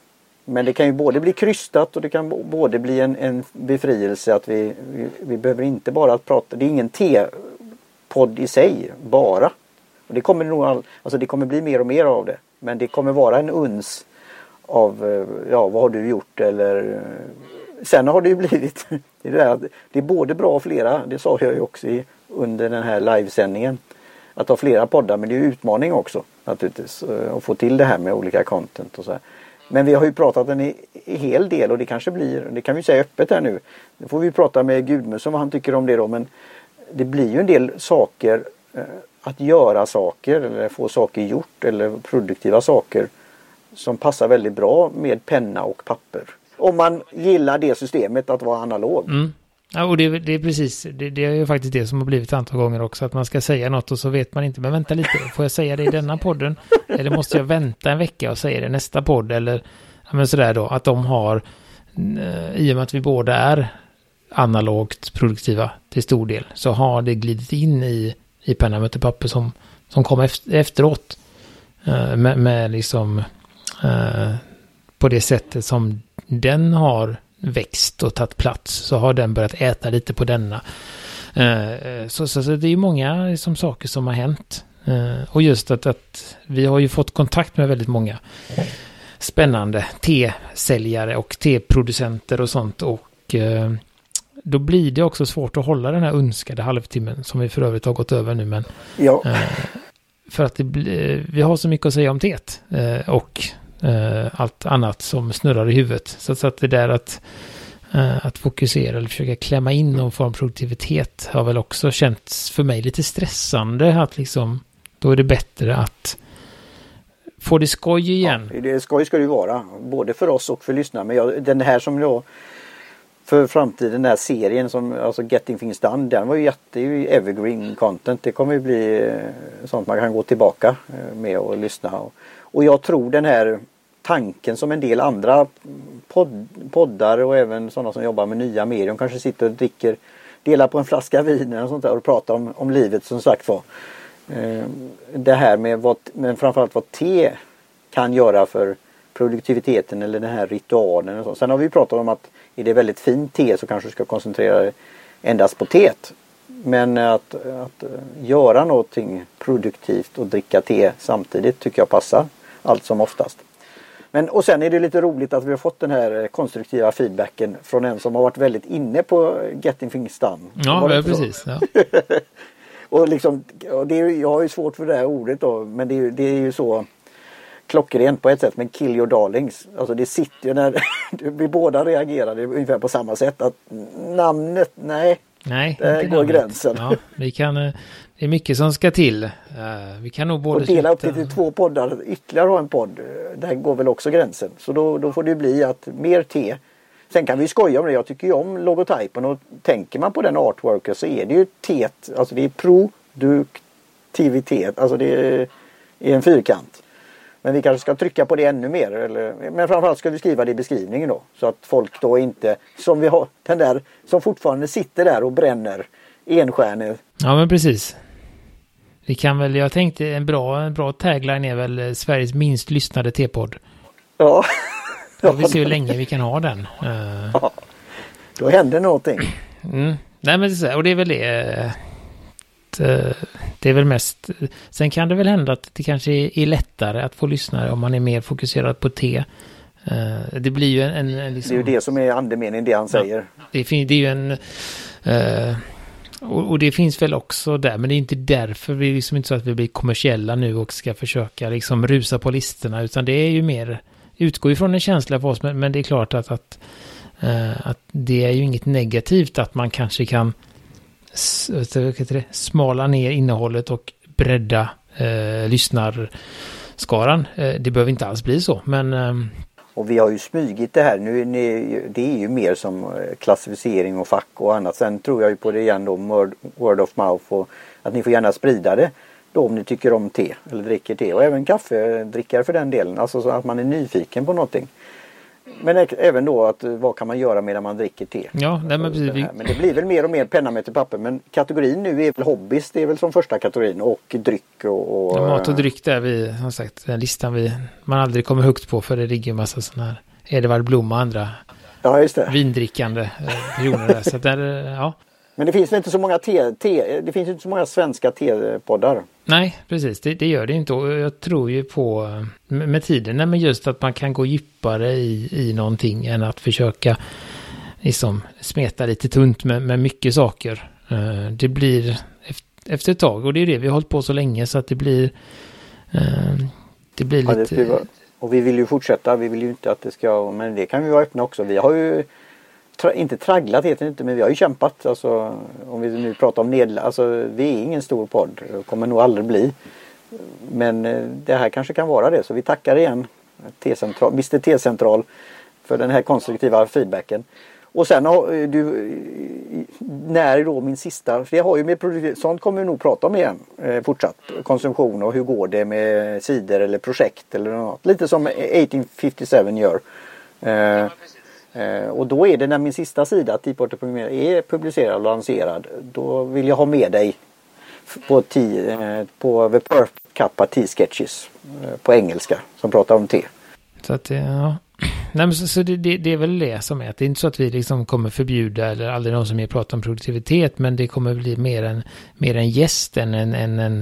Speaker 1: Men det kan ju både bli krystat och det kan både bli en, en befrielse att vi, vi, vi behöver inte bara prata, det är ingen T-podd i sig bara. Och det kommer nog all, alltså det kommer bli mer och mer av det. Men det kommer vara en uns av, eh, ja vad har du gjort eller eh, Sen har det ju blivit, det är, det är både bra och flera, det sa jag ju också i, under den här livesändningen. Att ha flera poddar men det är utmaning också naturligtvis eh, att få till det här med olika content och så här. Men vi har ju pratat en hel del och det kanske blir, det kan vi säga öppet här nu. Nu får vi prata med Gudmundsson vad han tycker om det då men det blir ju en del saker eh, att göra saker eller få saker gjort eller produktiva saker som passar väldigt bra med penna och papper. Om man gillar det systemet att vara analog.
Speaker 2: Mm. Ja, och det, det är precis, det, det, är ju faktiskt det som har blivit ett antal gånger också, att man ska säga något och så vet man inte, men vänta lite, får jag säga det i denna podden? Eller måste jag vänta en vecka och säga det i nästa podd? Eller, ja men sådär då, att de har, eh, i och med att vi båda är analogt produktiva till stor del, så har det glidit in i, i penna möter papper som, som kom efteråt. Eh, med, med liksom, eh, på det sättet som den har växt och tagit plats så har den börjat äta lite på denna. Eh, så, så, så det är ju många liksom, saker som har hänt. Eh, och just att, att vi har ju fått kontakt med väldigt många spännande te-säljare och te-producenter och sånt. Och eh, då blir det också svårt att hålla den här önskade halvtimmen som vi för övrigt har gått över nu. Men,
Speaker 1: ja.
Speaker 2: för att det, vi har så mycket att säga om teet. och Eh, allt annat som snurrar i huvudet. Så, så att det där att, eh, att fokusera eller försöka klämma in någon form av produktivitet har väl också känts för mig lite stressande. Att liksom, då är det bättre att få det skoj igen.
Speaker 1: Ja, det skoj ska det ju vara, både för oss och för lyssnarna. Men jag, den här som då för framtiden, den här serien som alltså Getting Things Done, den var ju jätte-evergreen content. Det kommer ju bli eh, sånt man kan gå tillbaka eh, med och lyssna. Och jag tror den här tanken som en del andra podd, poddar och även sådana som jobbar med nya medier. kanske sitter och dricker, delar på en flaska vin och sånt där och pratar om, om livet som sagt var. Eh, det här med vad, men framförallt vad te kan göra för produktiviteten eller den här ritualen. Och så. Sen har vi pratat om att är det väldigt fint te så kanske du ska koncentrera dig endast på teet. Men att, att göra någonting produktivt och dricka te samtidigt tycker jag passar allt som oftast. Men och sen är det lite roligt att vi har fått den här konstruktiva feedbacken från en som har varit väldigt inne på Getting Things Done.
Speaker 2: Ja, ja precis. Ja.
Speaker 1: och liksom, och det är, jag har ju svårt för det här ordet då, men det är, det är ju så klockrent på ett sätt, men kill your darlings. Alltså det sitter ju när vi båda reagerade ungefär på samma sätt. att Namnet, nej.
Speaker 2: Nej,
Speaker 1: där går namnet. gränsen.
Speaker 2: Ja, vi kan, eh, det är mycket som ska till. Eh, vi kan nog både
Speaker 1: Och dela upp det till två poddar, ytterligare ha en podd. Där går väl också gränsen. Så då, då får det bli att mer te. Sen kan vi skoja om det. Jag tycker ju om logotypen och tänker man på den artworken så är det ju tet. Alltså det är produktivitet. Alltså det är en fyrkant. Men vi kanske ska trycka på det ännu mer. Eller, men framförallt ska vi skriva det i beskrivningen då. Så att folk då inte, som vi har, den där som fortfarande sitter där och bränner enstjärnor.
Speaker 2: Ja men precis. Vi kan väl, jag tänkte en bra, en bra tagline är väl eh, Sveriges minst lyssnade T-podd.
Speaker 1: Ja.
Speaker 2: Då vi se hur länge vi kan ha den. Uh...
Speaker 1: Ja. Då händer någonting.
Speaker 2: Mm. Nej men det är, och det är väl det. Eh, det är väl mest, sen kan det väl hända att det kanske är lättare att få lyssnare om man är mer fokuserad på te. Eh, det blir ju en... en,
Speaker 1: en liksom, det är ju det som är andemeningen, det han säger. Ja,
Speaker 2: det, det är ju en... Uh, och, och, det finns väl också där, men det är inte därför vi liksom inte så att vi blir kommersiella nu och ska försöka liksom rusa på listorna, utan det är ju mer, utgår ifrån en känsla för oss, men, men det är klart att, att, uh, att det är ju inget negativt att man kanske kan det, smala ner innehållet och bredda eh, lyssnarskaran. Eh, det behöver inte alls bli så, men eh,
Speaker 1: och vi har ju smygit det här. Nu, det är ju mer som eh, klassificering och fack och annat. Sen tror jag ju på det igen då, word of mouth och att ni får gärna sprida det då om ni tycker om te eller dricker te och även kaffedrickare eh, för den delen. Alltså så att man är nyfiken på någonting. Men även då att vad kan man göra medan man dricker te?
Speaker 2: Ja, nej, men, precis.
Speaker 1: Det men det blir väl mer och mer penna med till papper. Men kategorin nu är väl hobbys, det är väl som första kategorin och dryck och... och
Speaker 2: ja, mat och dryck där vi, som sagt, den listan vi, man aldrig kommer högt på för det ligger en massa sådana här Edvard Blom och andra
Speaker 1: ja, just det.
Speaker 2: vindrickande eh, personer där. Så där, ja.
Speaker 1: Men det finns inte så många te, te det finns inte så många svenska tepoddar.
Speaker 2: Nej, precis. Det, det, gör det inte. Och jag tror ju på med, tiden, men just att man kan gå djupare i, i någonting än att försöka liksom smeta lite tunt med, med mycket saker. Uh, det blir efter ett tag, och det är det vi har hållit på så länge så att det blir uh, det blir ja, lite... Det
Speaker 1: och vi vill ju fortsätta, vi vill ju inte att det ska, men det kan vi vara öppna också. Vi har ju tra, inte tragglat heter det inte men vi har ju kämpat. Alltså, om vi nu pratar om nedlagd, alltså vi är ingen stor podd och kommer nog aldrig bli. Men det här kanske kan vara det så vi tackar igen T-central, Mr T-central för den här konstruktiva feedbacken. Och sen har du, när då min sista, för det har ju med produktivitet, sånt kommer vi nog prata om igen eh, fortsatt. Konsumtion och hur går det med sidor eller projekt eller något. Lite som 1857 gör. Eh, Eh, Eh, och då är det när min sista sida, Teaporter är publicerad och lanserad. Då vill jag ha med dig på, t, eh, på The Perf Kappa T-sketches eh, på engelska som pratar om te.
Speaker 2: Så att, eh, ja. Nej, men så, så det, det, det, är väl det som är att det är inte så att vi liksom kommer förbjuda eller aldrig någon som mer pratar om produktivitet men det kommer bli mer en, mer en gäst än en, en, en,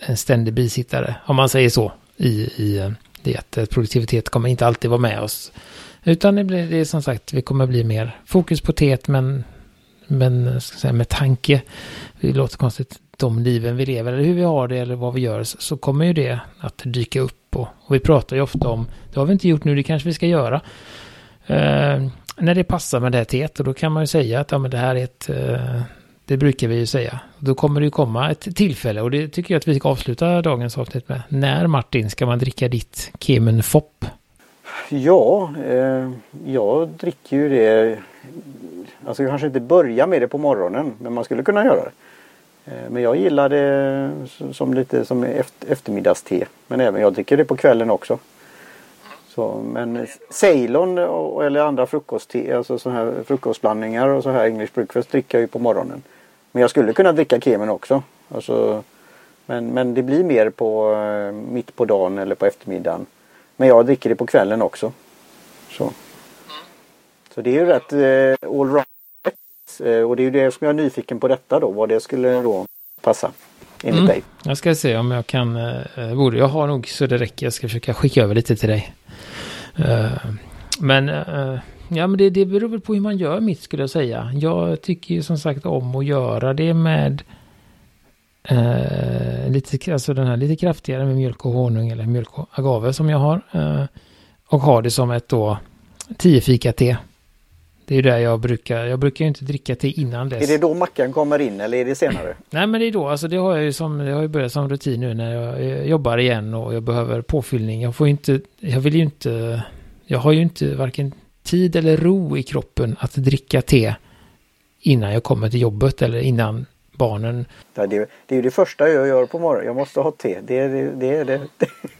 Speaker 2: en ständig bisittare om man säger så i, i det att produktivitet kommer inte alltid vara med oss utan det blir det är som sagt, vi kommer bli mer fokus på teet men, men eh, ska säga, med tanke, det låter konstigt, de liven vi lever eller hur vi har det eller vad vi gör så kommer ju det att dyka upp och, och vi pratar ju ofta om, det har vi inte gjort nu, det kanske vi ska göra. Eh, när det passar med det här teet och då kan man ju säga att ja, men det här är ett, eh, det brukar vi ju säga. Då kommer det ju komma ett tillfälle och det tycker jag att vi ska avsluta dagens avsnitt med. När Martin ska man dricka ditt Kemenfopp? Fopp?
Speaker 1: Ja, eh, jag dricker ju det. Alltså jag kanske inte börjar med det på morgonen men man skulle kunna göra det. Eh, men jag gillar det som lite som eftermiddagste. Men även jag dricker det på kvällen också. Så, men Ceylon eller andra frukostte, alltså sådana här frukostblandningar och så här English breakfast dricker jag ju på morgonen. Men jag skulle kunna dricka kemen också. Alltså, men, men det blir mer på eh, mitt på dagen eller på eftermiddagen. Men jag dricker det på kvällen också. Så, så det är ju rätt eh, allround. Eh, och det är ju det som jag är nyfiken på detta då. Vad det skulle då passa. Enligt mm. dig.
Speaker 2: Jag ska se om jag kan. Eh, borde jag har nog så det räcker. Jag ska försöka skicka över lite till dig. Uh, men uh, ja, men det, det beror väl på hur man gör mitt skulle jag säga. Jag tycker ju som sagt om att göra det med Eh, lite, alltså den här lite kraftigare med mjölk och honung eller mjölk och agave som jag har. Eh, och har det som ett då 10 fika te. Det är där jag brukar, jag brukar ju inte dricka te innan dess.
Speaker 1: Är det då mackan kommer in eller är det senare?
Speaker 2: Nej men det är då, alltså det har jag ju som, det har ju börjat som rutin nu när jag jobbar igen och jag behöver påfyllning. Jag får ju inte, jag vill ju inte, jag har ju inte varken tid eller ro i kroppen att dricka te innan jag kommer till jobbet eller innan barnen.
Speaker 1: Ja, det, det, är ju det första jag gör på morgonen. Jag måste ha te. Det är det. det, det,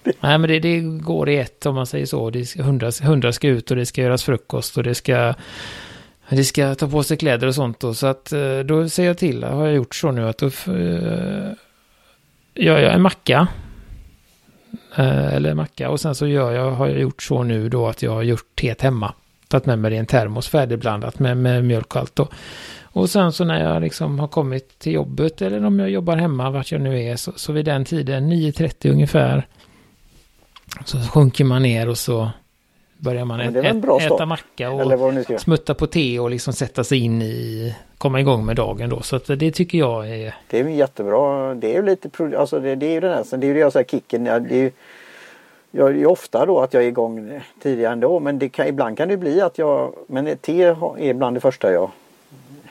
Speaker 2: det. Nej men det, det går i ett om man säger så. Det ska, hundar, hundar ska ut och det ska göras frukost och det ska det ska ta på sig kläder och sånt då. Så att eh, då säger jag till, har jag gjort så nu att då uh, gör jag en macka. Uh, eller macka och sen så gör jag, har jag gjort så nu då att jag har gjort teet hemma. Tagit med mig det i en termos färdigblandat med, med mjölk och allt då. Och sen så när jag liksom har kommit till jobbet eller om jag jobbar hemma vart jag nu är så, så vid den tiden 9.30 ungefär så sjunker man ner och så börjar man ät, äta macka och smutta på te och liksom sätta sig in i, komma igång med dagen då. Så att det tycker jag är...
Speaker 1: Det är jättebra. Det är ju lite, alltså det, det är ju den här, det är ju det jag säger kicken. Det är ju, jag är ofta då att jag är igång tidigare ändå men det kan, ibland kan det bli att jag, men te är bland det första jag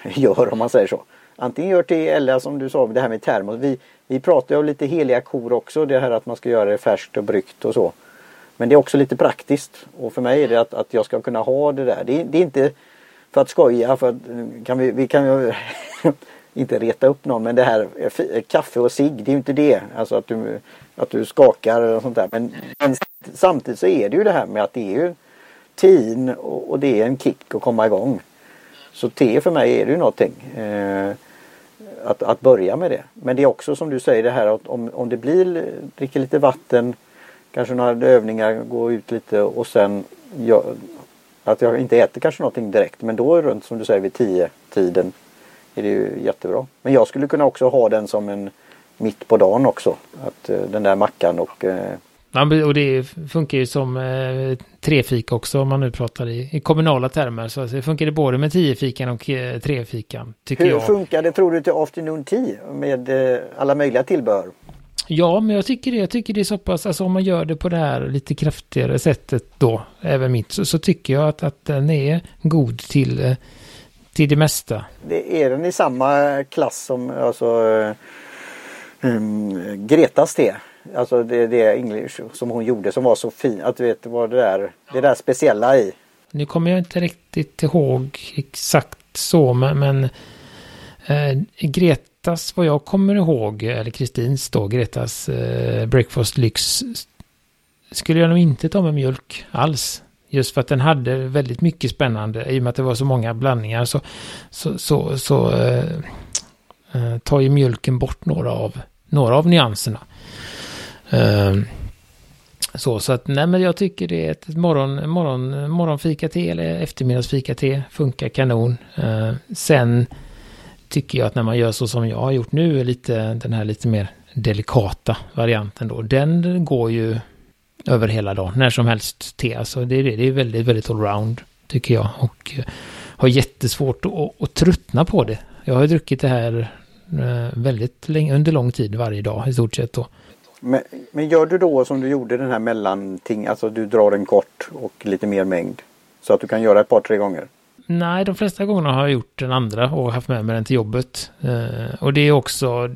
Speaker 1: gör om man säger så. antingen gör till eller som du sa det här med termos. Vi, vi pratar ju om lite heliga kor också. Det här att man ska göra det färskt och bryggt och så. Men det är också lite praktiskt. Och för mig är det att, att jag ska kunna ha det där. Det, det är inte för att skoja. För att, eh, kan vi, vi kan ju inte reta upp någon. Men det här eh, eh, kaffe och sig det är ju inte det. Alltså att du, att du skakar och sånt där. Men, men samtidigt så är det ju det här med att det är ju tin och, och det är en kick att komma igång. Så te för mig är det ju någonting. Eh, att, att börja med det. Men det är också som du säger det här att om, om det blir, dricka lite vatten, kanske några övningar, gå ut lite och sen jag, att jag inte äter kanske någonting direkt men då runt som du säger vid 10-tiden är det ju jättebra. Men jag skulle kunna också ha den som en mitt på dagen också. Att eh, den där mackan och
Speaker 2: eh, och det funkar ju som uh, trefika också om man nu pratar i, i kommunala termer. Så det funkar det både med tiofikan och uh, trefikan. Tycker
Speaker 1: Hur
Speaker 2: jag.
Speaker 1: funkar det tror du till afternoon tea med alla möjliga tillbehör?
Speaker 2: Ja, men jag tycker det. Jag tycker det är så pass, alltså om man gör det på det här lite kraftigare sättet då, även mitt, så, så tycker jag att, att den är god till, till det mesta.
Speaker 1: Det är den i samma klass som alltså um, Gretas te? Alltså det, det English som hon gjorde som var så fin. Att du vet vad det där, det där speciella i.
Speaker 2: Nu kommer jag inte riktigt ihåg exakt så men, men eh, Gretas, vad jag kommer ihåg, eller Kristins då, Gretas eh, Breakfast Lyx, skulle jag nog inte ta med mjölk alls. Just för att den hade väldigt mycket spännande, i och med att det var så många blandningar så, så, så, så eh, eh tar ju mjölken bort några av, några av nyanserna. Ehm, så, så att nej men jag tycker det är ett morgon, morgon, morgonfika-te eller eftermiddagsfika-te funkar kanon. Eh, sen tycker jag att när man gör så som jag har gjort nu, lite, den här lite mer delikata varianten då, den går ju över hela dagen, när som helst te. Alltså det är, det är väldigt, väldigt allround, tycker jag. Och eh, har jättesvårt att, att tröttna på det. Jag har druckit det här eh, väldigt länge, under lång tid varje dag i stort sett. Då.
Speaker 1: Men, men gör du då som du gjorde den här mellanting, alltså du drar en kort och lite mer mängd? Så att du kan göra ett par, tre gånger?
Speaker 2: Nej, de flesta gångerna har jag gjort den andra och haft med mig den till jobbet. Eh, och det är också,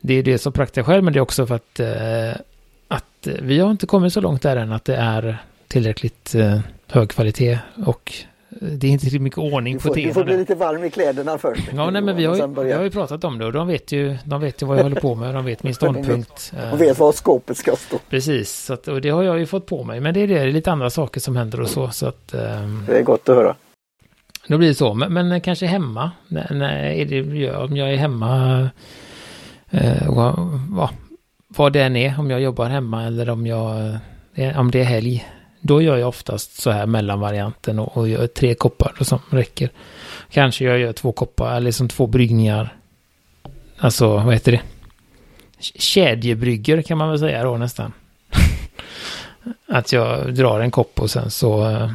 Speaker 2: det är det som praktar själv, men det är också för att, eh, att vi har inte kommit så långt där än att det är tillräckligt eh, hög kvalitet och det är inte tillräckligt mycket ordning
Speaker 1: får,
Speaker 2: på teerna.
Speaker 1: Du får bli lite varm i kläderna först.
Speaker 2: Ja, nej, men vi har, ju, har ju pratat om det och de vet ju, de vet ju vad jag håller på med. De vet min ståndpunkt.
Speaker 1: De vet var skåpet ska stå.
Speaker 2: Precis, så att, och det har jag ju fått på mig. Men det är, det, det är lite andra saker som händer och så. så att, um...
Speaker 1: Det är gott att höra.
Speaker 2: Då blir det så, men, men kanske hemma. När är det, om jag är hemma, eh, vad, vad, vad det än är, om jag jobbar hemma eller om, jag, eh, om det är helg. Då gör jag oftast så här mellanvarianten och, och gör tre koppar som räcker. Kanske jag gör två koppar, eller som två bryggningar. Alltså, vad heter det? Kedjebrygger kan man väl säga då nästan. att jag drar en kopp och sen så eh,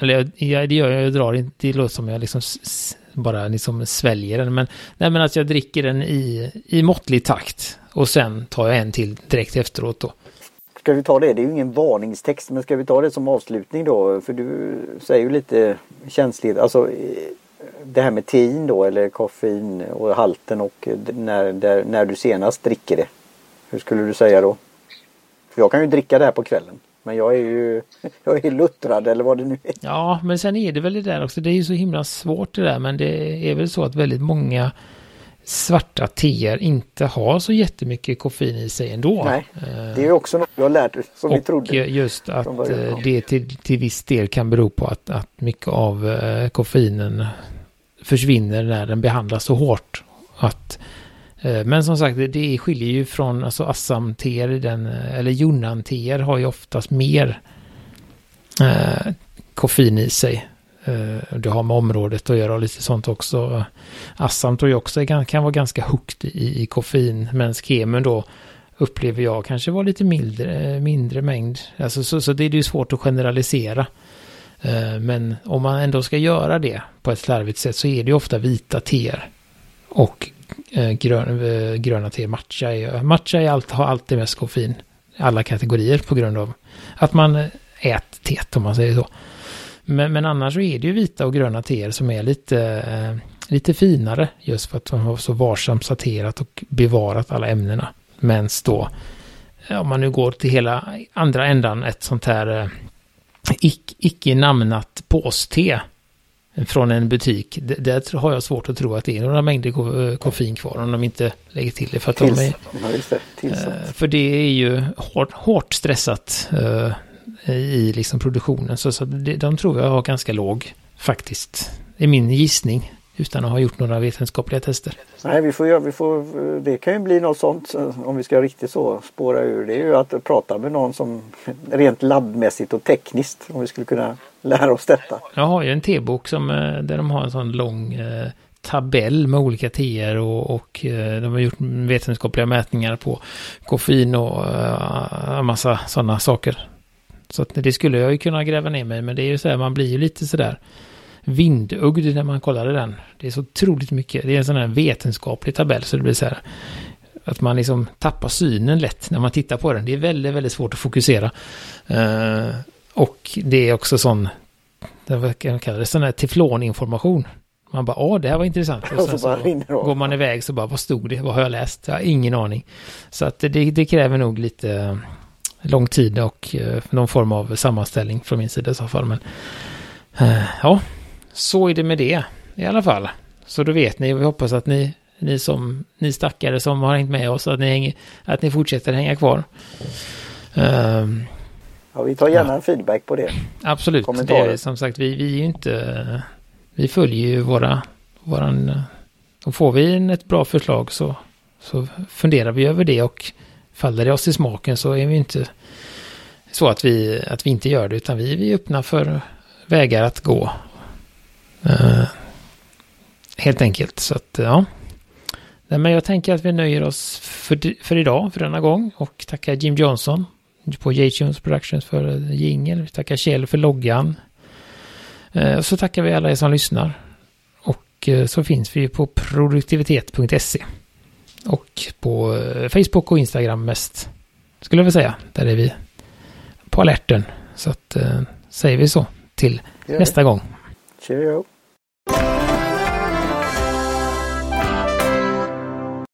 Speaker 2: eller jag, det gör jag, jag drar inte, det låter som jag liksom bara liksom sväljer den. Men, nej, men att jag dricker den i, i måttlig takt. Och sen tar jag en till direkt efteråt då.
Speaker 1: Ska vi ta det? Det är ju ingen varningstext men ska vi ta det som avslutning då? För du säger ju lite känsligt, alltså eh, det här med tein då eller koffein och halten och när, där, när du senast dricker det. Hur skulle du säga då? För jag kan ju dricka det här på kvällen. Men jag är ju jag är luttrad eller vad det nu är.
Speaker 2: Ja, men sen är det väl det där också. Det är ju så himla svårt det där. Men det är väl så att väldigt många svarta teer inte har så jättemycket koffein i sig ändå.
Speaker 1: Nej, det är också något jag har lärt som
Speaker 2: och
Speaker 1: vi trodde.
Speaker 2: just att eh, det till, till viss del kan bero på att, att mycket av eh, koffeinen försvinner när den behandlas så hårt. Att Eh, men som sagt, det skiljer ju från alltså Assam-teer, eller Yunnan-teer har ju oftast mer eh, koffein i sig. Eh, det har med området att göra och lite sånt också. Assam tror jag också kan vara ganska högt i, i koffein, men skemen då upplever jag kanske var lite mindre, mindre mängd. Alltså, så, så det är ju svårt att generalisera. Eh, men om man ändå ska göra det på ett slarvigt sätt så är det ju ofta vita teer. Och eh, grön, eh, gröna teer. matcha. Är, matcha är allt, har alltid mest koffein. Alla kategorier på grund av att man eh, äter teet om man säger så. Men, men annars så är det ju vita och gröna teer som är lite, eh, lite finare just för att de har så varsamt sorterat och bevarat alla ämnena. Men då, om man nu går till hela andra ändan, ett sånt här eh, icke namnat påste från en butik. Där har jag svårt att tro att det är några mängder koffein kvar om de inte lägger till det. För, att Tills, de är, ja, det, för det är ju hårt, hårt stressat i liksom produktionen. Så, så de tror jag har ganska låg faktiskt. Det är min gissning utan att ha gjort några vetenskapliga tester.
Speaker 1: Nej, vi får göra, vi får, det kan ju bli något sånt om vi ska riktigt så spåra ur. Det är ju att prata med någon som rent labbmässigt och tekniskt om vi skulle kunna lära oss detta.
Speaker 2: Jag har ju en T-bok som, eh, där de har en sån lång eh, tabell med olika teer och, och eh, de har gjort vetenskapliga mätningar på koffein och en massa sådana saker. Så att det skulle jag ju kunna gräva ner mig men det är ju så här man blir ju lite sådär vindugd när man kollade den. Det är så otroligt mycket. Det är en sån här vetenskaplig tabell så det blir så här att man liksom tappar synen lätt när man tittar på den. Det är väldigt, väldigt svårt att fokusera. Uh, och det är också sån, vad kan man kalla det, sån här tefloninformation. Man bara, åh, det här var intressant. Och sen så går man iväg så bara, vad stod det? Vad har jag läst? Jag har ingen aning. Så att det, det kräver nog lite lång tid och uh, någon form av sammanställning från min sida i så fall. Men uh, ja, så är det med det i alla fall. Så då vet ni, vi hoppas att ni, ni som, ni stackare som har hängt med oss, att ni, hänger, att ni fortsätter hänga kvar. Um,
Speaker 1: ja, vi tar gärna ja. feedback på det.
Speaker 2: Absolut, det är, som sagt, vi, vi är ju inte, vi följer ju våra, våran, och får vi ett bra förslag så, så funderar vi över det och faller det oss i smaken så är vi inte så att vi, att vi inte gör det, utan vi, vi är öppna för vägar att gå Uh, helt enkelt. Så att, ja. Nej, men jag tänker att vi nöjer oss för, för idag, för denna gång. Och tackar Jim Johnson på J-Tunes Productions för jingel. Vi tackar Kjell för loggan. Uh, så tackar vi alla er som lyssnar. Och uh, så finns vi på produktivitet.se. Och på Facebook och Instagram mest. Skulle jag vilja säga. Där är vi på alerten. Så att säger vi så till nästa gång.
Speaker 1: Cheerio.